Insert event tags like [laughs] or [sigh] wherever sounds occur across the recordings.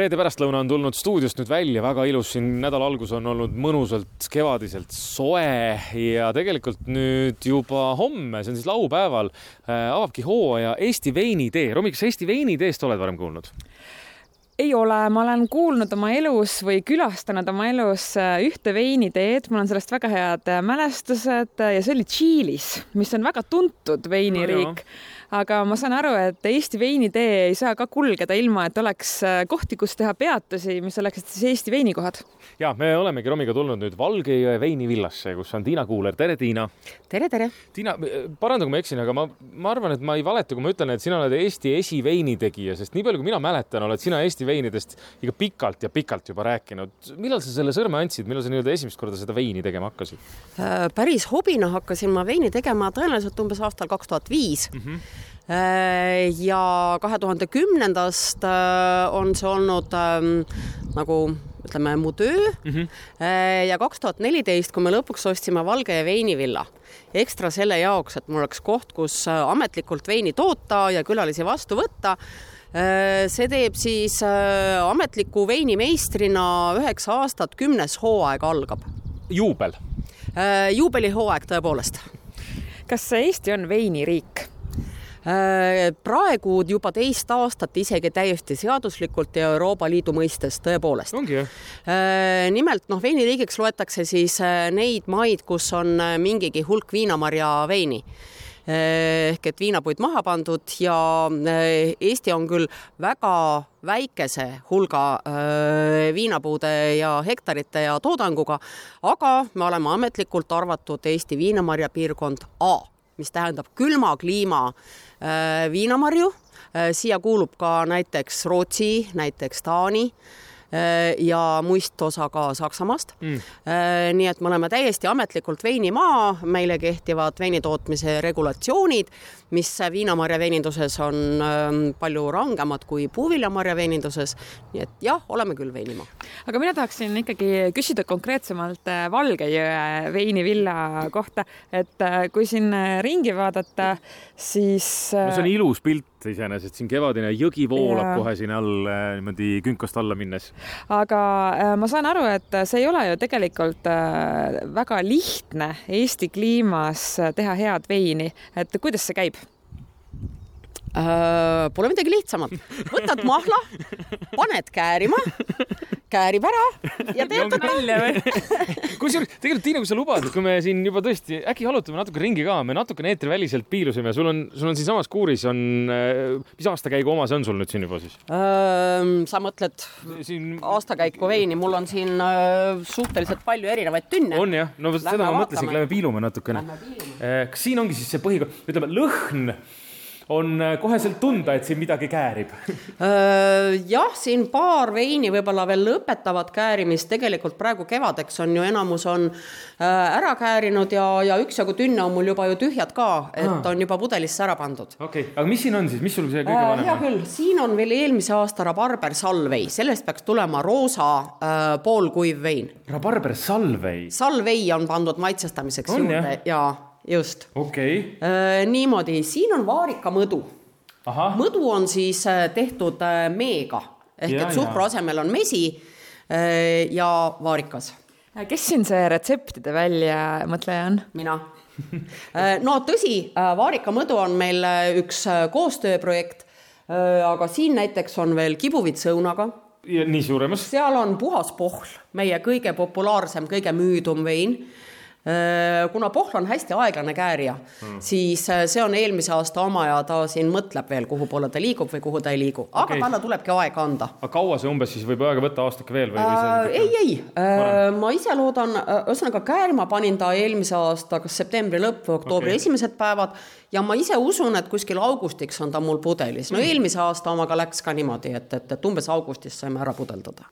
reede pärastlõuna on tulnud stuudiost nüüd välja, väga ilus, siin nädala algus on olnud mõnusalt kevadiselt soe ja tegelikult nüüd juba homme, see on siis laupäeval, äh, avabki hooaja Eesti veinitee. Romi, kas Eesti veiniteest oled varem kuulnud? ei ole, ma olen kuulnud oma elus või külastanud oma elus äh, ühte veiniteed, mul on sellest väga head äh, mälestused ja see oli Tšiilis, mis on väga tuntud veiniriik no, aga ma saan aru, et Eesti veinitee ei saa ka kulgeda ilma, et oleks äh, kohti, kus teha peatusi, mis oleksid siis Eesti veinikohad. ja me olemegi Romiga tulnud nüüd Valgejõe veinivillasse, kus on Tiina Kuuler. tere, Tiina. tere, tere. Tiina, paranda, kui ma eksin, aga ma, ma arvan, et ma ei valeta, kui ma ütlen, et sina oled Eesti esiveinitegija, sest nii palju, kui mina mäletan, oled sina Eesti veinidest ikka pikalt ja pikalt juba rääkinud. millal sa selle sõrme andsid, millal sa nii-öelda esimest korda seda veini tegema hakkasid? Äh, päris hobina hakkasin ma veini tegema tõenäoliselt umbes aastal kaks tuhat viis mhm. Äh, ja kahe tuhande kümnendast äh, on see olnud ähm, nagu ütleme, mu töö mm. -hmm. ja kaks tuhat neliteist, kui me lõpuks ostsime Valge ja veinivilla, ekstra selle jaoks, et mul oleks koht, kus ametlikult veini toota ja külalisi vastu võtta see teeb siis ametliku veinimeistrina üheksa aastat, kümnes hooaeg algab. juubel? juubelihooaeg tõepoolest. kas Eesti on veiniriik? Äh, praegu juba teist aastat isegi täiesti seaduslikult ja Euroopa Liidu mõistes tõepoolest. Äh, nimelt noh, veiniriigiks loetakse siis äh, neid maid, kus on mingigi hulk viinamarja veini. Ehk et viinapuid maha pandud ja Eesti on küll väga väikese hulga viinapuude ja hektarite ja toodanguga, aga me oleme ametlikult arvatud Eesti viinamarjapiirkond A mis tähendab külma kliima äh, viinamarju. Äh, siia kuulub ka näiteks Rootsi, näiteks Taani ja muist osa ka Saksamaast. Mm.. Äh, nii et me oleme täiesti ametlikult veinimaa, meile kehtivad veinitootmise regulatsioonid, mis viinamarjaveininduses on ähm, palju rangemad kui puuviljamarjaveininduses. nii et jah, oleme küll veinimaa. aga mina tahaksin ikkagi küsida konkreetsemalt äh, Valgejõe veinivilla kohta, et kui siin ringi vaadata, siis no see on ilus pilt iseenesest, siin kevadine jõgi voolab ja. kohe siin all niimoodi künkast alla minnes aga äh, ma saan aru, et see ei ole ju tegelikult äh, väga lihtne Eesti kliimas teha head veini, et kuidas see käib? Äh, pole midagi lihtsamat, võtad mahla, paned käärima käärib ära ja teeb ta välja või? kusjuures tegelikult Tiina, kui sa lubad, kui me siin juba tõesti äkki jalutame natuke ringi ka, me natukene eetriväliselt piilusime, sul on, sul on siinsamas kuuris on, äh, mis aastakäigu oma see on sul nüüd siin juba siis? sa mõtled siin... aastakäiku veini, mul on siin suhteliselt palju erinevaid tünne. on jah, no seda ma mõtlesin, lähme piilume natukene. Äh, kas siin ongi siis see põhikoht, ütleme lõhn on äh, koheselt tunda, et siin midagi käärib [laughs] äh, jah, siin paar veini võib-olla veel lõpetavad käärimist, tegelikult praegu kevadeks on ju enamus on äh, ära käärinud ja, ja üksjagu tünne on mul juba ju tühjad ka, et on juba pudelisse ära pandud. okei okay., aga mis siin on siis, mis sul see kõige vanem on? hea küll, siin on veel eelmise aasta rabarber salvei, sellest peaks tulema roosa äh, poolkuiv vein. rabarber salvei? salvei on pandud maitsestamiseks on, juurde jah? ja just. okei okay.. Äh, niimoodi, siin on vaarikamõdu. mõdu on siis äh, tehtud äh, meega ehk ja, et suhkru asemel on mesi ja vaarikas. kes siin see retseptide väljamõtleja on? mina no tõsi, vaarikamõdu on meil üks koostööprojekt, aga siin näiteks on veel kibuvitsa õunaga. nii suuremas? seal on puhas pohl, meie kõige populaarsem, kõige müüdum vein kuna Pohl on hästi aeglane käärija hmm., siis äh, see on eelmise aasta oma ja ta siin mõtleb veel, kuhu poole ta liigub või kuhu ta ei liigu, aga okay. talle tulebki aega anda. aga kaua see umbes siis võib aega võtta, aastake veel või, või äh,? ei, ei äh,, ma ise loodan, äh, ühesõnaga käärima panin ta eelmise aasta, kas septembri lõpp või oktoobri okay. esimesed päevad ja ma ise usun, et kuskil augustiks on ta mul pudelis, no hmm. eelmise aasta omaga läks ka niimoodi, et, et, et umbes augustis saime ära pudeldada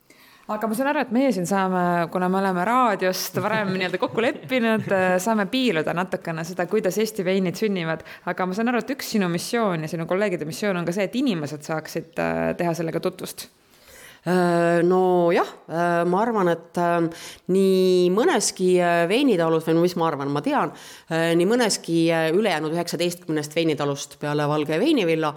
aga ma saan aru, et meie siin saame, kuna me oleme raadiost varem [laughs] nii-öelda kokku leppinud, äh, saame piiluda natukene seda, kuidas Eesti veinid sünnivad. aga ma saan aru, et üks sinu missioon ja sinu kolleegide missioon on ka see, et inimesed saaksid äh, teha sellega tutvust nojah, ma arvan, et nii mõneski veinitalus või no mis ma arvan, ma tean, nii mõneski ülejäänud üheksateistkümnest veinitalust peale Valge veinivilla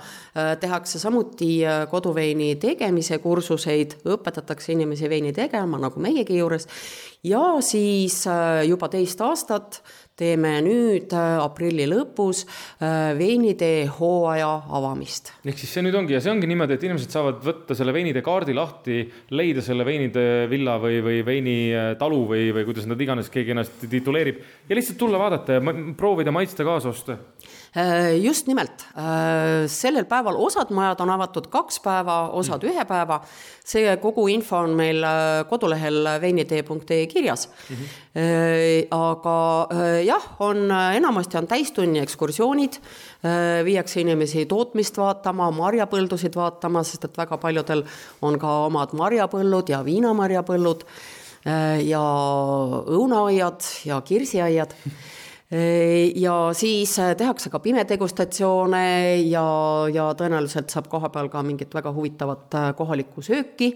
tehakse samuti koduveini tegemise kursuseid, õpetatakse inimesi veini tegema, nagu meiegi juures. Ja siis juba teist aastat teeme nüüd äh, aprilli lõpus äh, veinitee hooaja avamist. ehk siis see nüüd ongi ja see ongi niimoodi, et inimesed saavad võtta selle veinitee kaardi lahti, leida selle veinitee villa või, või veinitalu äh, või, või kuidas nad iganes keegi ennast tituleerib ja lihtsalt tulla vaadata ja proovida maitsta kaasa osta just nimelt, sellel päeval osad majad on avatud kaks päeva, osad mm. ühe päeva. see kogu info on meil kodulehel veinitee.ee kirjas mm. -hmm. aga jah, on enamasti on täistunni ekskursioonid, äh, viiakse inimesi tootmist vaatama, marjapõldusid vaatama, sest et väga paljudel on ka omad marjapõllud ja viinamarjapõllud äh, ja õunaaiad ja kirsiaiad äh, ja siis tehakse ka pimedegustatsioone ja, ja tõenäoliselt saab kohapeal ka mingit väga huvitavat kohalikku sööki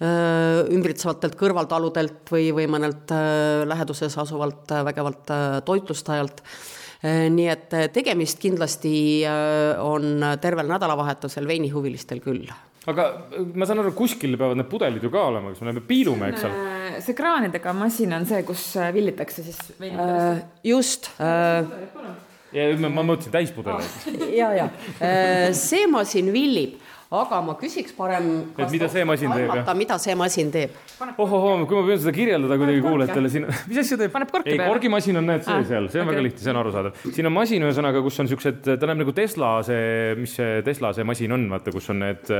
Äh, ümbritsevatelt kõrvaltaludelt või, või mõnelt äh, läheduses asuvalt äh, vägevalt toitlustajalt. nii et tegemist kindlasti on tervel nädalavahetusel veinihuvilistel küll aga ma saan aru, kuskil peavad need pudelid ju ka olema, kas me läheme piilume, eks ole? see kraanidega masin on see, kus villitakse siis veini. just äh,. ja ma, ma mõtlesin täispudeleid. [laughs] ja, ja see masin villib aga ma küsiks parem. et mida see masin teeb, mida see masin teeb? ohohoo, kui ma püüan seda kirjeldada kuidagi kuulajatele siin, mis asja teeb? ei, korgimasin on, näed, see ah, seal, see on okay. väga lihtne, see on arusaadav. siin on masin, ühesõnaga, kus on siuksed, ta näeb nagu Tesla see, mis see Tesla see masin on, vaata, kus on need,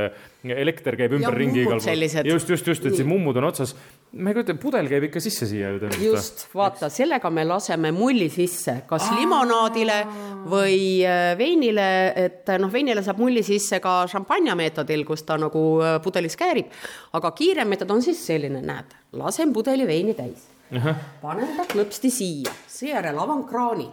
elekter käib ümberringi igal pool. just, just, just, et siis mummud on otsas. Ma ei kujuta, pudel käib ikka sisse siia ju tõenäoliselt. just, vaata, sellega me laseme mulli sisse, kas limonaadile või äh, veinile, et noh, veinile saab mulli sisse ka šampanja meetodil, kus ta nagu äh, pudelis käärib. aga kiirem meetod on siis selline, näed, lasen pudeli veini täis. panen ta klõpsti siia, seejärel avan kraani.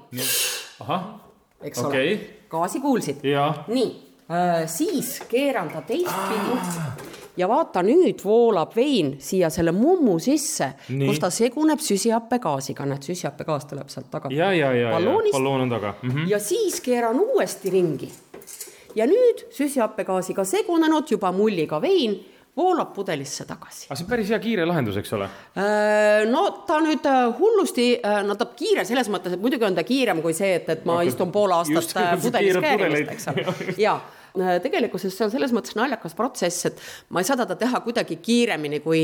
eks okay. ole, gaasi kuulsid? nii äh,, siis keeran ta teistpidi ja vaata, nüüd voolab vein siia selle mummu sisse, kus ta seguneb süsihappegaasiga, näed, süsihappegaas tuleb sealt tagant. ja, ja, ja, ja balloon on taga mm. -hmm. ja siis keeran uuesti ringi ja nüüd süsihappegaasiga segunenud juba mulliga vein voolab pudelisse tagasi. aga see on päris hea kiire lahendus, eks ole? Äh, no ta nüüd äh, hullusti, äh, no ta kiire selles mõttes, et muidugi on ta kiirem kui see, et, et ma okay. istun pool aastat pudelis käärimist, eks ole. [laughs] ja tegelikkuses see on selles mõttes naljakas protsess, et ma ei saa teda teha kuidagi kiiremini, kui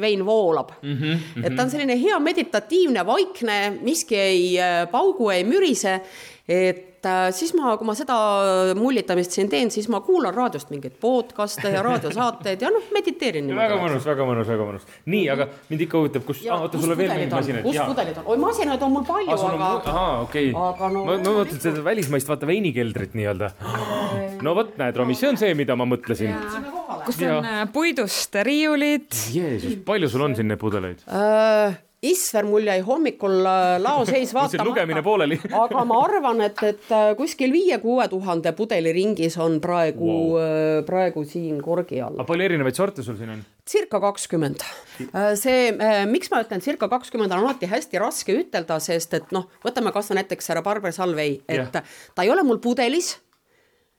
vein voolab mm. -hmm, mm -hmm. et ta on selline hea meditatiivne, vaikne, miski ei paugu, ei mürise et äh, siis ma, kui ma seda mullitamist siin teen, siis ma kuulan raadiost mingeid podcast'e ja raadiosaateid ja noh, mediteerin. väga mõnus, väga mõnus, väga mõnus. nii, aga mind ikka huvitab, kus, oota, sul on veel mingeid masinaid? kus pudelid on? oi, masinaid on mul palju, aga. ahaa, okei ma, ma mõtlen seda välismaist, vaata veinikeldrit nii-öelda. [gasps] no vot, näed, Romi, see on see, mida ma mõtlesin. kus on ja. Äh, puidust riiulid. Jeesus, palju sul on siin neid pudeleid uh,? Isver mul jäi hommikul äh, laoseis [laughs] vaatamata lugemine pooleli [laughs] aga ma arvan, et, et kuskil viie-kuue tuhande pudeli ringis on praegu wow., praegu siin korgi all. palju erinevaid sorte sul siin on? circa kakskümmend. see, miks ma ütlen circa kakskümmend, on alati hästi raske ütelda, sest et noh, võtame kasvõi näiteks härra Barber Salvei, et yeah. ta ei ole mul pudelis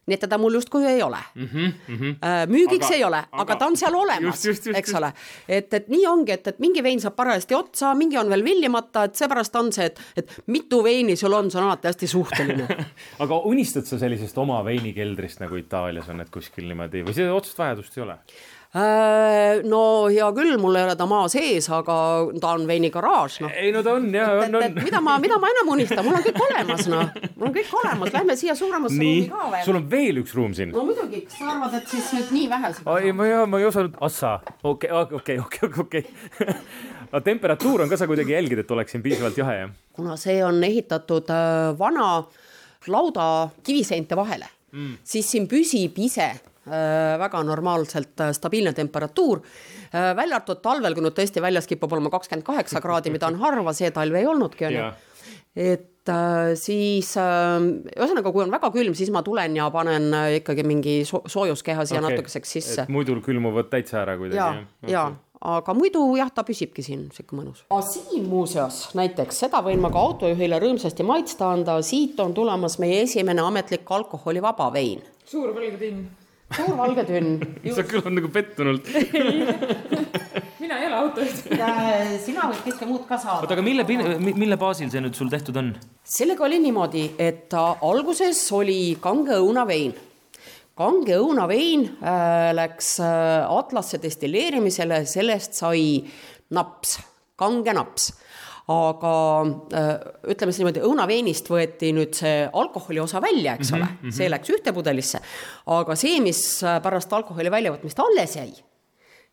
nii et teda mul justkui ei ole mm. -hmm, mm -hmm. müügiks aga, ei ole, aga ta on seal olemas, eks ole. et, et nii ongi, et, et mingi vein saab parajasti otsa, mingi on veel villimata, et seepärast on see, et, et mitu veini sul on, see on alati hästi suhteline [laughs] aga unistad sa sellisest oma veinikeldrist nagu Itaalias on, et kuskil niimoodi või seda otsest vajadust ei ole? Äh, no hea küll, mul ei ole ta maa sees, aga ta on veinigaraaž, noh. ei no ta on ja on, on. mida ma, mida ma enam unistan, mul on kõik olemas, noh. mul on kõik olemas, lähme siia suuremasse ruumi ka veel. sul on veel üks ruum siin? no muidugi, kas sa arvad, et siis nüüd nii vähe ei, ma ei, ma ei osanud, assa, okei, okei, okei, okei. aga [laughs] temperatuur on ka, sa kuidagi jälgid, et oleks siin piisavalt jahe, jah? kuna see on ehitatud äh, vana lauda kiviseinte vahele mm., siis siin püsib ise väga normaalselt äh, stabiilne temperatuur. Äh, välja arvatud talvel, kui nüüd tõesti väljas kipub olema kakskümmend kaheksa kraadi, mida on harva, see talv ei olnudki, onju et äh, siis äh, ühesõnaga, kui on väga külm, siis ma tulen ja panen äh, ikkagi mingi so soojuskeha siia okay. natukeseks sisse. muidu külmuvad täitsa ära kuidagi. ja, ja okay., aga muidu jah, ta püsibki siin sihuke mõnus. siin muuseas näiteks seda võin ma ka autojuhile rõõmsasti maitsta anda, siit on tulemas meie esimene ametlik alkoholivaba vein. suur valge tinn suur valge tünn. sa kõlad nagu pettunult [laughs] mina ei ole autojuht sina võid kõike muud ka saada. oota, aga mille, mille baasil see nüüd sul tehtud on? sellega oli niimoodi, et alguses oli kange õunavein kange õunavein äh, läks äh, Atlasse destilleerimisele, sellest sai naps, kange naps aga äh, ütleme siis niimoodi, õunaveinist võeti nüüd see alkoholi osa välja, eks mm -hmm, ole mm, -hmm. see läks ühte pudelisse, aga see, mis pärast alkoholi väljavõtmist alles jäi,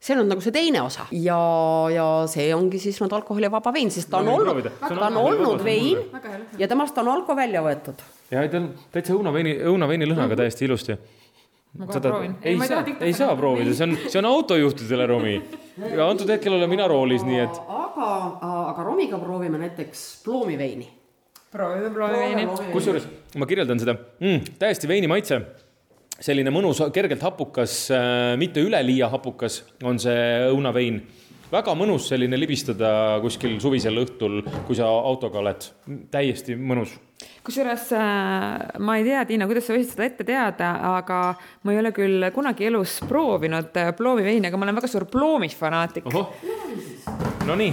see on nagu see teine osa ja, ja see ongi siis nüüd alkoholivaba vein, sest ta on no, olnud, ta on olnud vein ja temast on alko välja võetud. ja ta on täitsa õunaveini, õunaveini lõhnaga mm -hmm. täiesti ilusti ma kohe proovin. ei saa, ei saa proovida, see on, see on autojuhtidele Romi. Ja antud hetkel olen mina roolis, nii et. aga, aga Romiga proovime näiteks ploomiveini. proovime ploomiveini. kusjuures ma kirjeldan seda mm,, täiesti veini maitse. selline mõnus, kergelt hapukas äh,, mitte üleliia hapukas on see õunavein väga mõnus selline libistada kuskil suvisel õhtul, kui sa autoga oled, täiesti mõnus kusjuures äh, ma ei tea, Tiina, kuidas sa võisid seda ette teada, aga ma ei ole küll kunagi elus proovinud äh, ploomiveini, aga ma olen väga suur ploomifanaatik. Nonii,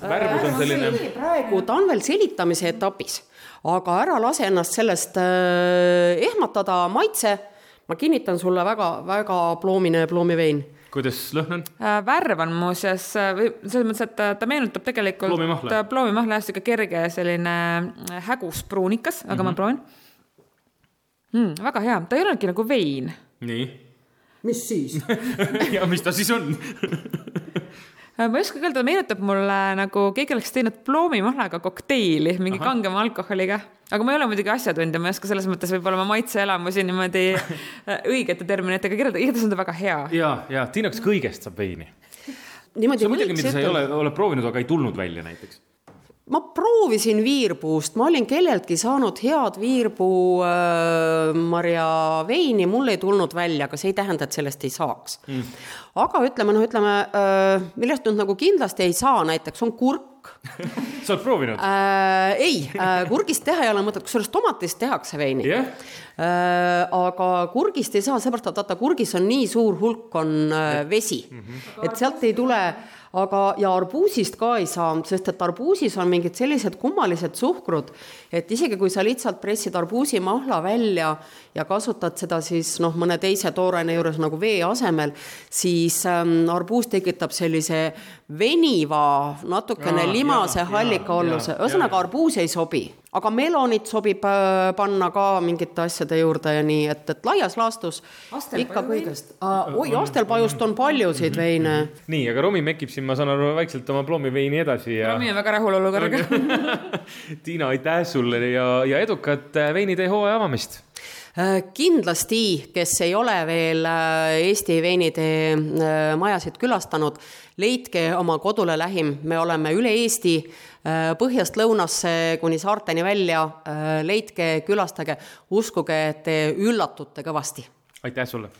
värvus on selline. praegu ta on veel selitamise etapis, aga ära lase ennast sellest äh, ehmatada, maitse. ma kinnitan sulle väga-väga ploomine ploomivein kuidas lõhn on? Äh, värv on muuseas, äh, selles mõttes, et ta meenutab tegelikult ploomimahla, ploomimahla jah, sihuke kerge selline äh, hägus pruunikas, aga mm -hmm. ma proovin mm,. väga hea, ta ei olnudki nagu vein. nii. mis siis [laughs] ja mis ta siis on Äh, [laughs] ma ei oskagi öelda, ta meenutab mulle nagu keegi oleks teinud ploomimahlaga kokteili mingi Aha. kangema alkoholiga. aga ma ei ole muidugi asjatundja, ma ei oska selles mõttes võib-olla oma maitseelamusi niimoodi äh, õigete terminitega kirjeldada, igatahes on ta väga hea. ja, ja Tiina, kas kõigest saab veini? see on midagi, mida sa ei ole, ole proovinud, aga ei tulnud välja näiteks ma proovisin viirpuust, ma olin kelleltki saanud head viirpuu äh, marjaveini, mul ei tulnud välja, aga see ei tähenda, et sellest ei saaks. Mm. aga ütleme noh, ütleme äh, millest nüüd nagu kindlasti ei saa, näiteks on kurk. [laughs] Sa oled proovinud? Äh,? ei äh,, kurgist teha ei ole mõtet, kusjuures tomatist tehakse veini. Yeah.. Äh, aga kurgist ei saa, seepärast et vaata, kurgis on nii suur hulk, on äh, vesi. Mm, -hmm. et sealt ei tule aga, ja arbuusist ka ei saa, sest et arbuusis on mingid sellised kummalised suhkrud, et isegi kui sa lihtsalt pressid arbuusimahla välja ja kasutad seda siis noh, mõne teise tooraine juures nagu vee asemel, siis ähm, arbuus tekitab sellise veniva, natukene ja, limase hallikaolluse, ühesõnaga arbuus ei sobi aga melonit sobib äh, panna ka mingite asjade juurde ja nii, et, et laias laastus ikka kõigest. oi, astelpajust on paljusid veine. nii, aga Romi mekib siin, ma saan aru, vaikselt oma ploomiveini edasi ja. Romi on väga rahul olukorraga [laughs] Tiina, aitäh sulle ja, ja edukat äh, veinitee hooaja avamist äh, kindlasti, kes ei ole veel Eesti veinitee majasid külastanud, leidke oma kodule lähim, me oleme üle Eesti Äh, põhjast lõunasse kuni saarteni välja, äh, leidke, külastage, uskuge, te üllatute kõvasti. aitäh sulle!